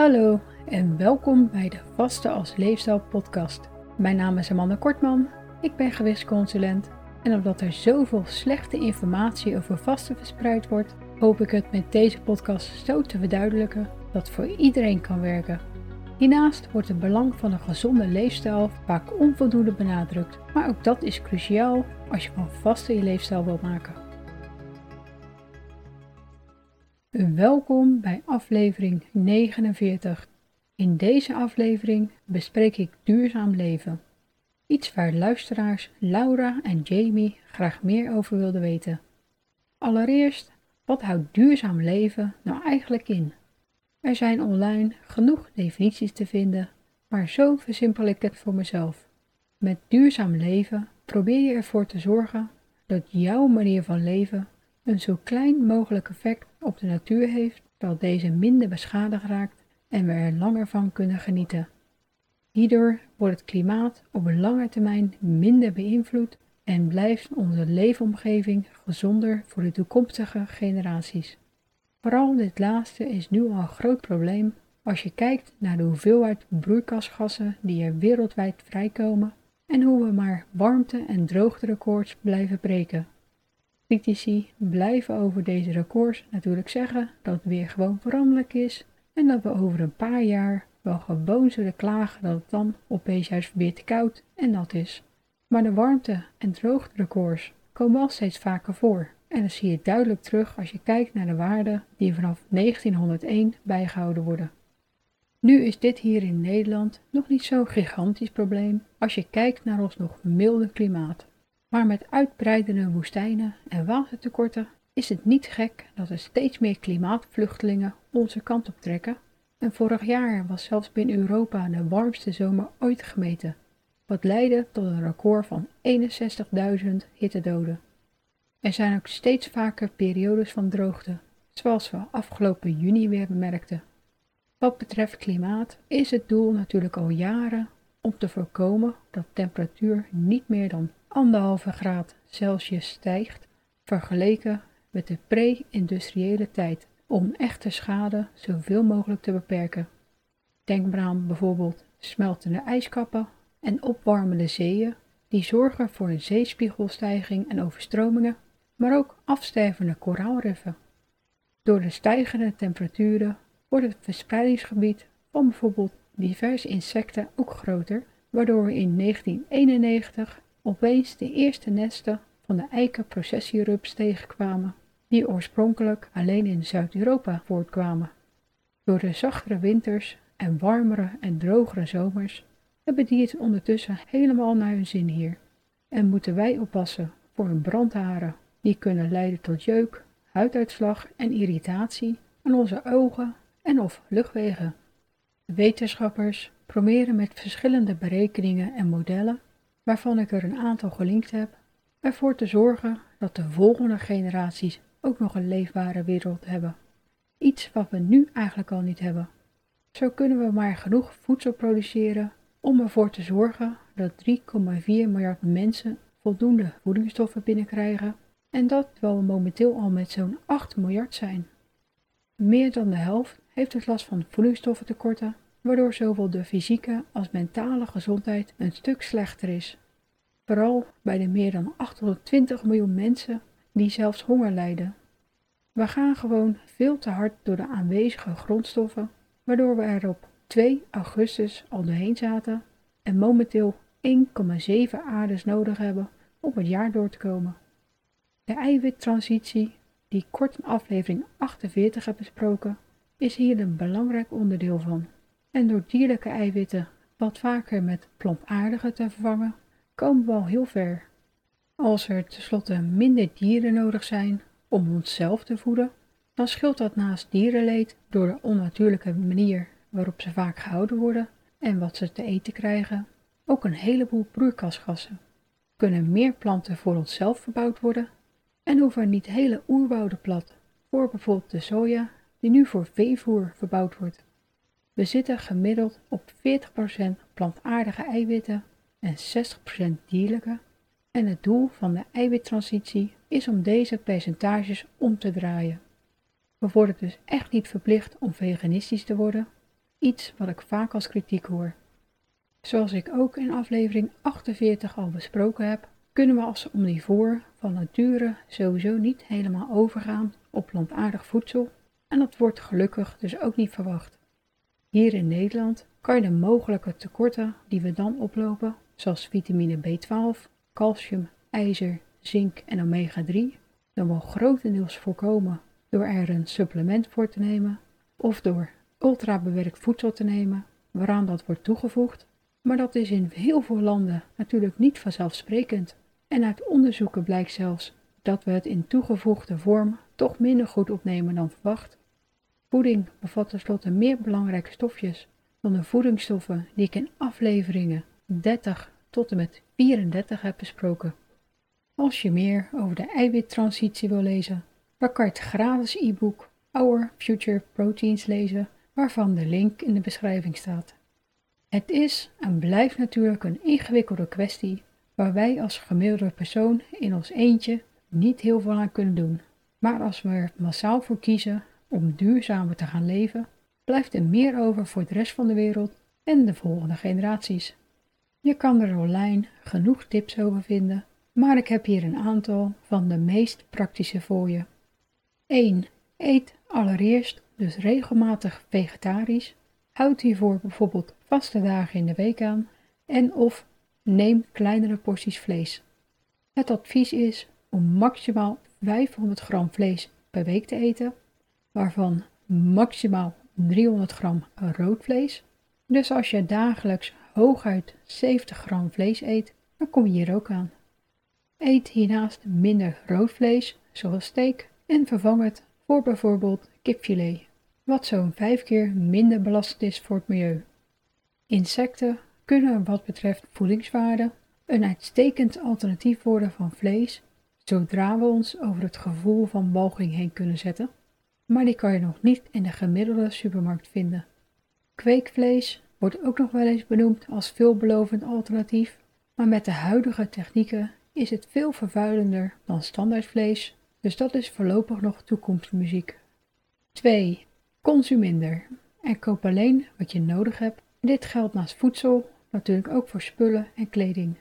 Hallo en welkom bij de Vaste als Leefstijl podcast. Mijn naam is Amanda Kortman, ik ben gewichtsconsulent en omdat er zoveel slechte informatie over vasten verspreid wordt, hoop ik het met deze podcast zo te verduidelijken dat voor iedereen kan werken. Hiernaast wordt het belang van een gezonde leefstijl vaak onvoldoende benadrukt, maar ook dat is cruciaal als je van vasten je leefstijl wilt maken. Welkom bij aflevering 49. In deze aflevering bespreek ik duurzaam leven. Iets waar luisteraars Laura en Jamie graag meer over wilden weten. Allereerst, wat houdt duurzaam leven nou eigenlijk in? Er zijn online genoeg definities te vinden, maar zo versimpel ik het voor mezelf. Met duurzaam leven probeer je ervoor te zorgen dat jouw manier van leven een zo klein mogelijk effect op de natuur heeft, zodat deze minder beschadigd raakt en we er langer van kunnen genieten. Hierdoor wordt het klimaat op een lange termijn minder beïnvloed en blijft onze leefomgeving gezonder voor de toekomstige generaties. Vooral dit laatste is nu al een groot probleem als je kijkt naar de hoeveelheid broeikasgassen die er wereldwijd vrijkomen en hoe we maar warmte- en droogterecords blijven breken. Critici blijven over deze records natuurlijk zeggen dat het weer gewoon veranderlijk is en dat we over een paar jaar wel gewoon zullen klagen dat het dan opeens juist weer te koud en nat is. Maar de warmte- en droogterecords komen wel steeds vaker voor en dat zie je duidelijk terug als je kijkt naar de waarden die vanaf 1901 bijgehouden worden. Nu is dit hier in Nederland nog niet zo'n gigantisch probleem als je kijkt naar ons nog milde klimaat. Maar met uitbreidende woestijnen en watertekorten is het niet gek dat er steeds meer klimaatvluchtelingen onze kant op trekken. En vorig jaar was zelfs binnen Europa de warmste zomer ooit gemeten, wat leidde tot een record van 61.000 hittedoden. Er zijn ook steeds vaker periodes van droogte, zoals we afgelopen juni weer bemerkten. Wat betreft klimaat is het doel natuurlijk al jaren om te voorkomen dat temperatuur niet meer dan anderhalve graad Celsius stijgt vergeleken met de pre-industriële tijd om echte schade zoveel mogelijk te beperken. Denk maar aan bijvoorbeeld smeltende ijskappen en opwarmende zeeën die zorgen voor een zeespiegelstijging en overstromingen, maar ook afstervende koraalriffen. Door de stijgende temperaturen wordt het verspreidingsgebied van bijvoorbeeld diverse insecten ook groter, waardoor we in 1991 opeens de eerste nesten van de eikenprocessierups tegenkwamen, die oorspronkelijk alleen in Zuid-Europa voortkwamen. Door de zachtere winters en warmere en drogere zomers hebben dieren ondertussen helemaal naar hun zin hier en moeten wij oppassen voor hun brandharen, die kunnen leiden tot jeuk, huiduitslag en irritatie aan onze ogen en of luchtwegen. Wetenschappers proberen met verschillende berekeningen en modellen waarvan ik er een aantal gelinkt heb, ervoor te zorgen dat de volgende generaties ook nog een leefbare wereld hebben. Iets wat we nu eigenlijk al niet hebben. Zo kunnen we maar genoeg voedsel produceren om ervoor te zorgen dat 3,4 miljard mensen voldoende voedingsstoffen binnenkrijgen en dat terwijl we momenteel al met zo'n 8 miljard zijn. Meer dan de helft heeft het last van voedingsstoffentekorten waardoor zowel de fysieke als mentale gezondheid een stuk slechter is. Vooral bij de meer dan 820 miljoen mensen die zelfs honger lijden. We gaan gewoon veel te hard door de aanwezige grondstoffen, waardoor we er op 2 augustus al doorheen zaten en momenteel 1,7 aardes nodig hebben om het jaar door te komen. De eiwittransitie, die kort in aflevering 48 heb besproken, is hier een belangrijk onderdeel van en door dierlijke eiwitten wat vaker met plantaardige te vervangen, komen we al heel ver. Als er tenslotte minder dieren nodig zijn om onszelf te voeden, dan scheelt dat naast dierenleed door de onnatuurlijke manier waarop ze vaak gehouden worden en wat ze te eten krijgen, ook een heleboel broeikasgassen. Kunnen meer planten voor onszelf verbouwd worden en hoeven niet hele oerwouden plat voor bijvoorbeeld de soja die nu voor veevoer verbouwd wordt. We zitten gemiddeld op 40% plantaardige eiwitten en 60% dierlijke en het doel van de eiwittransitie is om deze percentages om te draaien. We worden dus echt niet verplicht om veganistisch te worden, iets wat ik vaak als kritiek hoor. Zoals ik ook in aflevering 48 al besproken heb, kunnen we als omnivoor van nature sowieso niet helemaal overgaan op plantaardig voedsel en dat wordt gelukkig dus ook niet verwacht. Hier in Nederland kan je de mogelijke tekorten die we dan oplopen, zoals vitamine B12, calcium, ijzer, zink en omega-3, dan wel grotendeels voorkomen door er een supplement voor te nemen of door ultrabewerkt voedsel te nemen waaraan dat wordt toegevoegd, maar dat is in heel veel landen natuurlijk niet vanzelfsprekend. En uit onderzoeken blijkt zelfs dat we het in toegevoegde vorm toch minder goed opnemen dan verwacht. Voeding bevat tenslotte meer belangrijke stofjes dan de voedingsstoffen die ik in afleveringen 30 tot en met 34 heb besproken. Als je meer over de eiwittransitie wil lezen, dan kan je het gratis e-book Our Future Proteins lezen, waarvan de link in de beschrijving staat. Het is en blijft natuurlijk een ingewikkelde kwestie waar wij als gemiddelde persoon in ons eentje niet heel veel aan kunnen doen. Maar als we er massaal voor kiezen om duurzamer te gaan leven, blijft er meer over voor de rest van de wereld en de volgende generaties. Je kan er online genoeg tips over vinden, maar ik heb hier een aantal van de meest praktische voor je. 1. Eet allereerst dus regelmatig vegetarisch. Houd hiervoor bijvoorbeeld vaste dagen in de week aan en of neem kleinere porties vlees. Het advies is om maximaal 500 gram vlees per week te eten, waarvan maximaal 300 gram rood vlees. Dus als je dagelijks hooguit 70 gram vlees eet, dan kom je hier ook aan. Eet hiernaast minder rood vlees, zoals steak, en vervang het voor bijvoorbeeld kipfilet, wat zo'n 5 keer minder belastend is voor het milieu. Insecten kunnen wat betreft voedingswaarde een uitstekend alternatief worden van vlees, zodra we ons over het gevoel van walging heen kunnen zetten, maar die kan je nog niet in de gemiddelde supermarkt vinden. Kweekvlees wordt ook nog wel eens benoemd als veelbelovend alternatief, maar met de huidige technieken is het veel vervuilender dan standaardvlees, dus dat is voorlopig nog toekomstmuziek. 2. Consuminder en koop alleen wat je nodig hebt. Dit geldt naast voedsel natuurlijk ook voor spullen en kleding.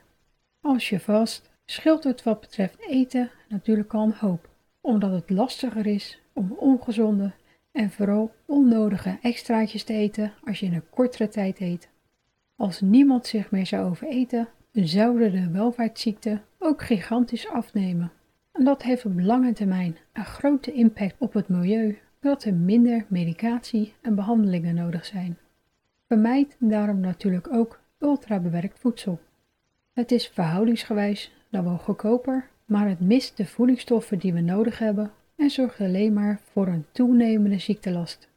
Als je vast, scheelt het wat betreft eten natuurlijk al een hoop, omdat het lastiger is om ongezonde en vooral onnodige extraatjes te eten als je in een kortere tijd eet. Als niemand zich meer zou overeten, zouden de welvaartsziekten ook gigantisch afnemen. En dat heeft op lange termijn een grote impact op het milieu, doordat er minder medicatie en behandelingen nodig zijn. Vermijd daarom natuurlijk ook ultrabewerkt voedsel. Het is verhoudingsgewijs dan wel goedkoper, maar het mist de voedingsstoffen die we nodig hebben en zorgt alleen maar voor een toenemende ziektelast.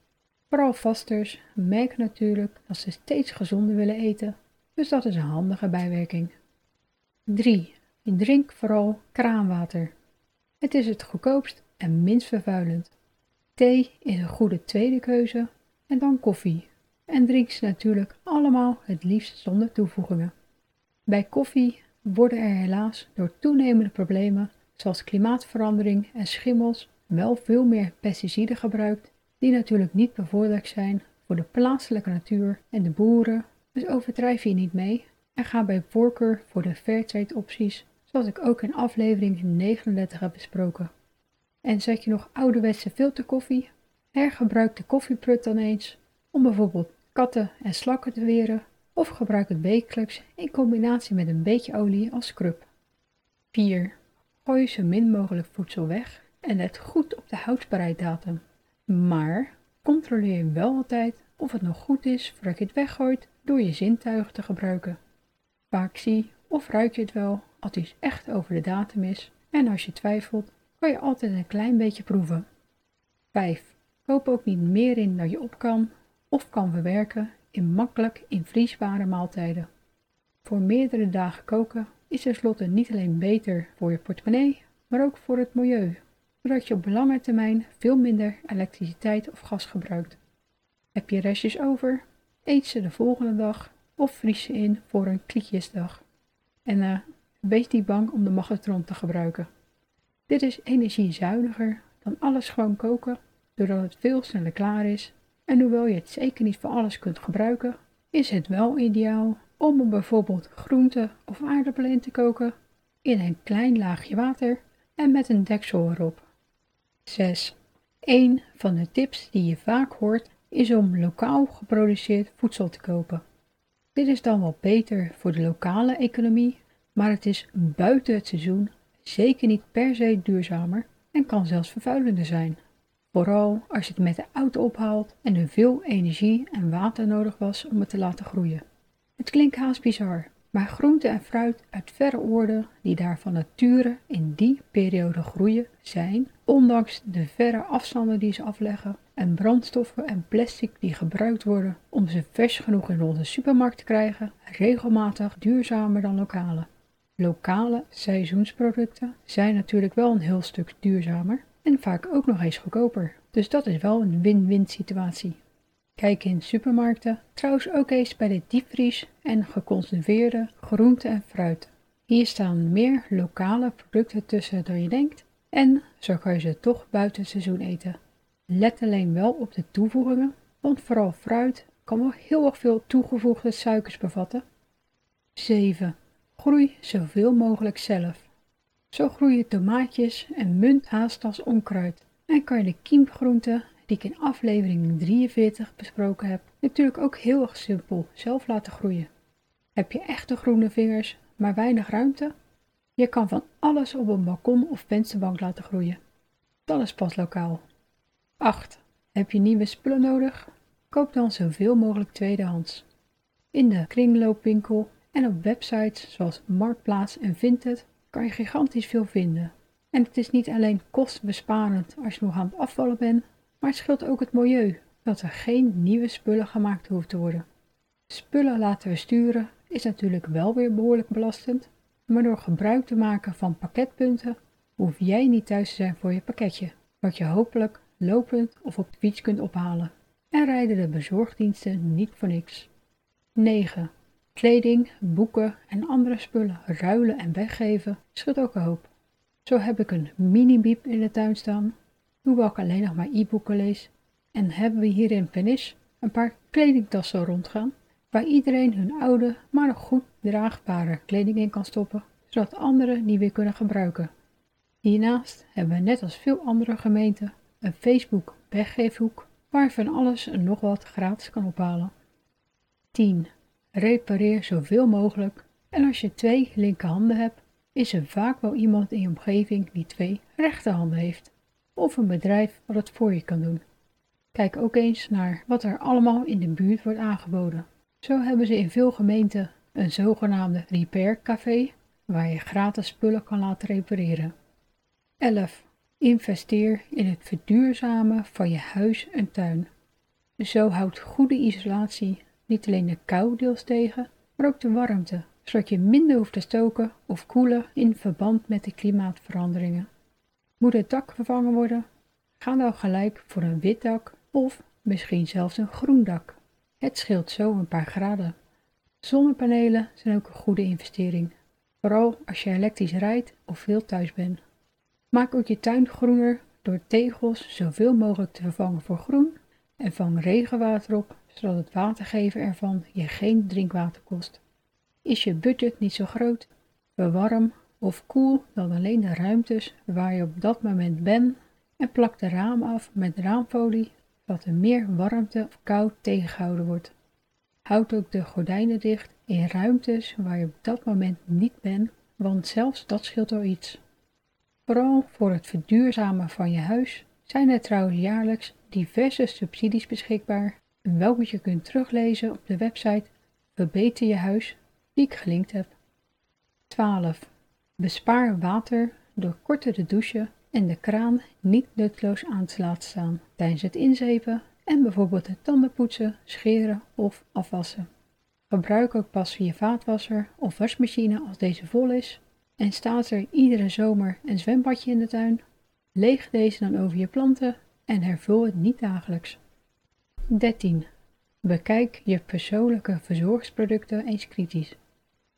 Vooral vasters merken natuurlijk dat ze steeds gezonder willen eten, dus dat is een handige bijwerking. 3. Drink vooral kraanwater. Het is het goedkoopst en minst vervuilend. Thee is een goede tweede keuze en dan koffie. En drink ze natuurlijk allemaal het liefst zonder toevoegingen. Bij koffie worden er helaas door toenemende problemen zoals klimaatverandering en schimmels wel veel meer pesticiden gebruikt, die natuurlijk niet bevorderlijk zijn voor de plaatselijke natuur en de boeren, dus overdrijf hier niet mee en ga bij voorkeur voor de fairtrade opties, zoals ik ook in aflevering 39 heb besproken. En zet je nog ouderwetse filterkoffie? Hergebruik de koffieprut dan eens om bijvoorbeeld katten en slakken te weren of gebruik het wekelijks in combinatie met een beetje olie als scrub. 4. Gooi zo min mogelijk voedsel weg en let goed op de houdbaarheidsdatum. Maar controleer wel altijd of het nog goed is voordat je het weggooit door je zintuigen te gebruiken. Vaak zie of ruik je het wel als iets echt over de datum is en als je twijfelt kan je altijd een klein beetje proeven. 5. Koop ook niet meer in dan je op kan of kan verwerken in makkelijk invriesbare maaltijden. Voor meerdere dagen koken is tenslotte niet alleen beter voor je portemonnee, maar ook voor het milieu, zodat je op lange termijn veel minder elektriciteit of gas gebruikt. Heb je restjes over? Eet ze de volgende dag of vries ze in voor een klietjesdag. En uh, wees niet bang om de magnetron te gebruiken. Dit is energiezuiniger dan alles gewoon koken, doordat het veel sneller klaar is En hoewel je het zeker niet voor alles kunt gebruiken, is het wel ideaal om bijvoorbeeld groenten of aardappelen in te koken in een klein laagje water en met een deksel erop. 6. Een van de tips die je vaak hoort is om lokaal geproduceerd voedsel te kopen. Dit is dan wel beter voor de lokale economie, maar het is buiten het seizoen zeker niet per se duurzamer en kan zelfs vervuilender zijn. Vooral als je het met de auto ophaalt en er veel energie en water nodig was om het te laten groeien. Het klinkt haast bizar, maar groente en fruit uit verre oorden die daar van nature in die periode groeien, zijn, ondanks de verre afstanden die ze afleggen en brandstoffen en plastic die gebruikt worden om ze vers genoeg in onze supermarkt te krijgen, regelmatig duurzamer dan lokale. Lokale seizoensproducten zijn natuurlijk wel een heel stuk duurzamer en vaak ook nog eens goedkoper. Dus dat is wel een win-win situatie. Kijk in supermarkten, trouwens ook eens bij de diepvries en geconserveerde groenten en fruit. Hier staan meer lokale producten tussen dan je denkt en zo kan je ze toch buiten seizoen eten. Let alleen wel op de toevoegingen, want vooral fruit kan wel heel erg veel toegevoegde suikers bevatten. 7. Groei zoveel mogelijk zelf. Zo groeien tomaatjes en munt haast als onkruid en kan je de kiemgroenten die ik in aflevering 43 besproken heb, natuurlijk ook heel erg simpel zelf laten groeien. Heb je echte groene vingers, maar weinig ruimte? Je kan van alles op een balkon of vensterbank laten groeien. Dat is pas lokaal. 8. Heb je nieuwe spullen nodig? Koop dan zoveel mogelijk tweedehands. In de kringloopwinkel en op websites zoals Marktplaats en Vinted kan je gigantisch veel vinden. En het is niet alleen kostbesparend als je nog aan het afvallen bent, maar het scheelt ook het milieu, dat er geen nieuwe spullen gemaakt hoeft te worden. Spullen laten we sturen is natuurlijk wel weer behoorlijk belastend, maar door gebruik te maken van pakketpunten hoef jij niet thuis te zijn voor je pakketje, wat je hopelijk lopend of op de fiets kunt ophalen. En rijden de bezorgdiensten niet voor niks. 9. Kleding, boeken en andere spullen ruilen en weggeven scheelt ook een hoop. Zo heb ik een mini-biep in de tuin staan hoewel ik alleen nog maar e-boeken lees. En hebben we hier in Venice een paar kledingtassen rondgaan, waar iedereen hun oude, maar nog goed draagbare kleding in kan stoppen, zodat anderen die weer kunnen gebruiken. Hiernaast hebben we net als veel andere gemeenten een Facebook weggeefhoek waar je van alles en nog wat gratis kan ophalen. 10. Repareer zoveel mogelijk en als je twee linkerhanden hebt, is er vaak wel iemand in je omgeving die twee rechterhanden heeft of een bedrijf wat het voor je kan doen. Kijk ook eens naar wat er allemaal in de buurt wordt aangeboden. Zo hebben ze in veel gemeenten een zogenaamde repair café waar je gratis spullen kan laten repareren. 11. Investeer in het verduurzamen van je huis en tuin. Zo houdt goede isolatie niet alleen de kou deels tegen, maar ook de warmte, zodat je minder hoeft te stoken of koelen in verband met de klimaatveranderingen. Moet het dak vervangen worden? Ga dan gelijk voor een wit dak of misschien zelfs een groen dak. Het scheelt zo een paar graden. Zonnepanelen zijn ook een goede investering, vooral als je elektrisch rijdt of veel thuis bent. Maak ook je tuin groener door tegels zoveel mogelijk te vervangen voor groen en vang regenwater op, zodat het watergeven ervan je geen drinkwater kost. Is je budget niet zo groot? Verwarm of koel dan alleen de ruimtes waar je op dat moment bent en plak de raam af met raamfolie zodat er meer warmte of koud tegengehouden wordt. Houd ook de gordijnen dicht in ruimtes waar je op dat moment niet bent, want zelfs dat scheelt al iets. Vooral voor het verduurzamen van je huis zijn er trouwens jaarlijks diverse subsidies beschikbaar, welke je kunt teruglezen op de website Verbeter je huis, die ik gelinkt heb. 12. Bespaar water door korter te douchen en de kraan niet nutteloos aan te laten staan tijdens het inzepen en bijvoorbeeld het tandenpoetsen, scheren of afwassen. Gebruik ook pas je vaatwasser of wasmachine als deze vol is en staat er iedere zomer een zwembadje in de tuin. Leeg deze dan over je planten en hervul het niet dagelijks. 13. Bekijk je persoonlijke verzorgingsproducten eens kritisch.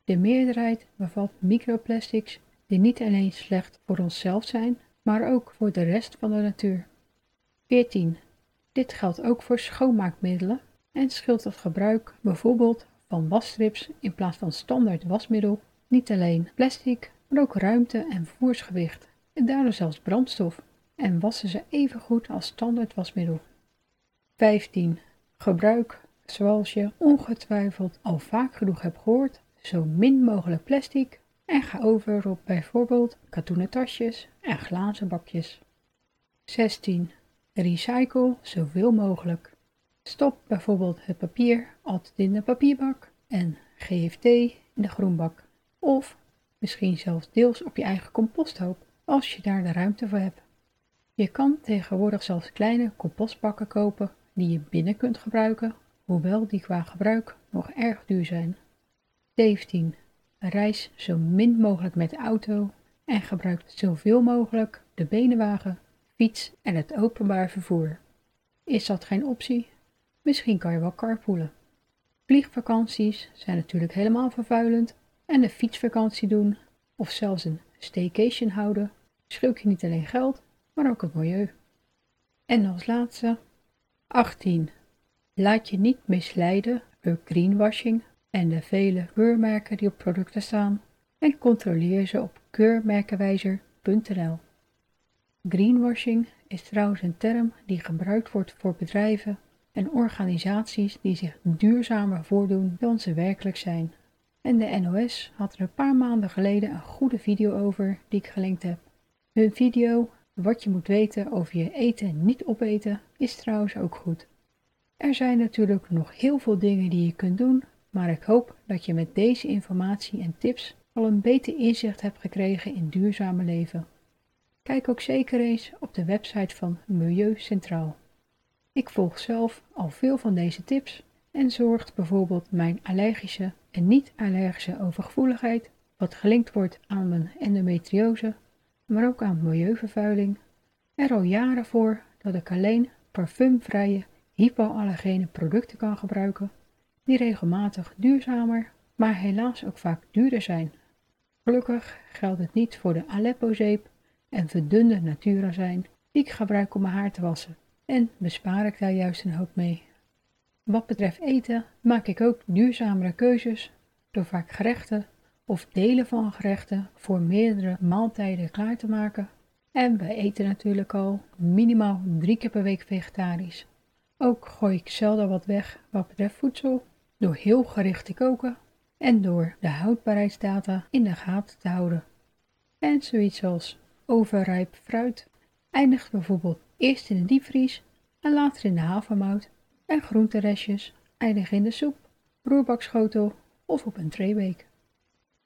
De meerderheid bevat microplastics die niet alleen slecht voor onszelf zijn, maar ook voor de rest van de natuur. 14. Dit geldt ook voor schoonmaakmiddelen en scheelt het gebruik bijvoorbeeld van wasstrips in plaats van standaard wasmiddel niet alleen plastic, maar ook ruimte en vervoersgewicht en daardoor zelfs brandstof en wassen ze even goed als standaard wasmiddel. 15. Gebruik, zoals je ongetwijfeld al vaak genoeg hebt gehoord, zo min mogelijk plastic en ga over op bijvoorbeeld katoenen tasjes en glazen bakjes. 16. Recycle zoveel mogelijk. Stop bijvoorbeeld het papier altijd in de papierbak en GFT in de groenbak. Of misschien zelfs deels op je eigen composthoop als je daar de ruimte voor hebt. Je kan tegenwoordig zelfs kleine compostbakken kopen die je binnen kunt gebruiken, hoewel die qua gebruik nog erg duur zijn. 17. Reis zo min mogelijk met de auto en gebruik zoveel mogelijk de benenwagen, fiets en het openbaar vervoer. Is dat geen optie? Misschien kan je wel carpoolen. Vliegvakanties zijn natuurlijk helemaal vervuilend en een fietsvakantie doen of zelfs een staycation houden scheelt je niet alleen geld, maar ook het milieu. En als laatste 18. Laat je niet misleiden door greenwashing en de vele keurmerken die op producten staan en controleer ze op keurmerkenwijzer.nl. Greenwashing is trouwens een term die gebruikt wordt voor bedrijven en organisaties die zich duurzamer voordoen dan ze werkelijk zijn. En de NOS had er een paar maanden geleden een goede video over die ik gelinkt heb. Hun video, wat je moet weten over je eten en niet opeten, is trouwens ook goed. Er zijn natuurlijk nog heel veel dingen die je kunt doen, maar ik hoop dat je met deze informatie en tips al een beter inzicht hebt gekregen in duurzame leven. Kijk ook zeker eens op de website van Milieu Centraal. Ik volg zelf al veel van deze tips en zorgt bijvoorbeeld mijn allergische en niet-allergische overgevoeligheid, wat gelinkt wordt aan mijn endometriose, maar ook aan milieuvervuiling, er al jaren voor dat ik alleen parfumvrije hypoallergene producten kan gebruiken, die regelmatig duurzamer, maar helaas ook vaak duurder zijn. Gelukkig geldt het niet voor de Aleppo-zeep en verdunde Natura zijn die ik gebruik om mijn haar te wassen en bespaar ik daar juist een hoop mee. Wat betreft eten maak ik ook duurzamere keuzes door vaak gerechten of delen van gerechten voor meerdere maaltijden klaar te maken. En wij eten natuurlijk al minimaal drie keer per week vegetarisch. Ook gooi ik zelden wat weg wat betreft voedsel door heel gericht te koken en door de houdbaarheidsdata in de gaten te houden. En zoiets als overrijp fruit eindigt bijvoorbeeld eerst in de diepvries en later in de havermout en groenterestjes eindigen in de soep, roerbakschotel of op een treeweek.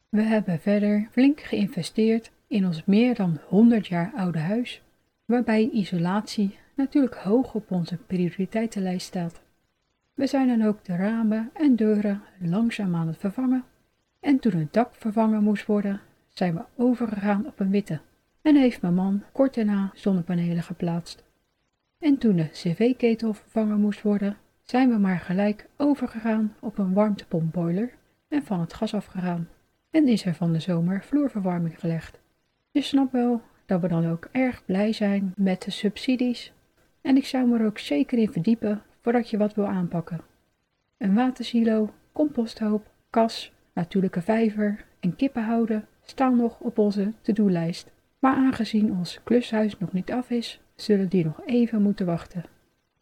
We hebben verder flink geïnvesteerd in ons meer dan 100 jaar oude huis, waarbij isolatie natuurlijk hoog op onze prioriteitenlijst staat. We zijn dan ook de ramen en deuren langzaam aan het vervangen en toen het dak vervangen moest worden, zijn we overgegaan op een witte en heeft mijn man kort daarna zonnepanelen geplaatst. En toen de cv-ketel vervangen moest worden, zijn we maar gelijk overgegaan op een warmtepompboiler en van het gas afgegaan. En is er van de zomer vloerverwarming gelegd. Je snapt wel dat we dan ook erg blij zijn met de subsidies. En ik zou me er ook zeker in verdiepen voordat je wat wil aanpakken. Een watersilo, composthoop, kas, natuurlijke vijver en kippenhouden staan nog op onze to-do-lijst. Maar aangezien ons klushuis nog niet af is, zullen die nog even moeten wachten.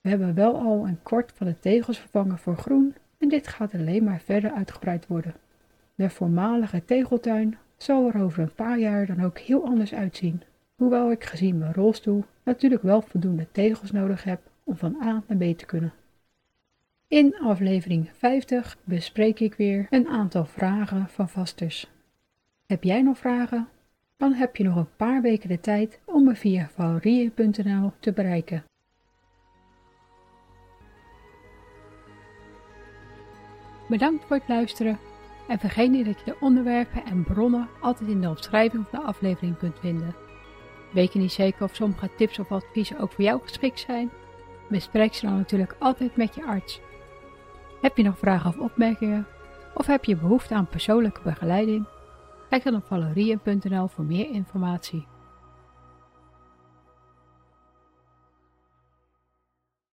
We hebben wel al een kwart van de tegels vervangen voor groen en dit gaat alleen maar verder uitgebreid worden. De voormalige tegeltuin zal er over een paar jaar dan ook heel anders uitzien, hoewel ik gezien mijn rolstoel natuurlijk wel voldoende tegels nodig heb om van A naar B te kunnen. In aflevering 50 bespreek ik weer een aantal vragen van vasters. Heb jij nog vragen? Dan heb je nog een paar weken de tijd om me via valerie.nl te bereiken. Bedankt voor het luisteren en vergeet niet dat je de onderwerpen en bronnen altijd in de omschrijving van de aflevering kunt vinden. Weet je niet zeker of sommige tips of adviezen ook voor jou geschikt zijn? Bespreek ze dan natuurlijk altijd met je arts. Heb je nog vragen of opmerkingen? Of heb je behoefte aan persoonlijke begeleiding? Kijk dan op valerien.nl voor meer informatie.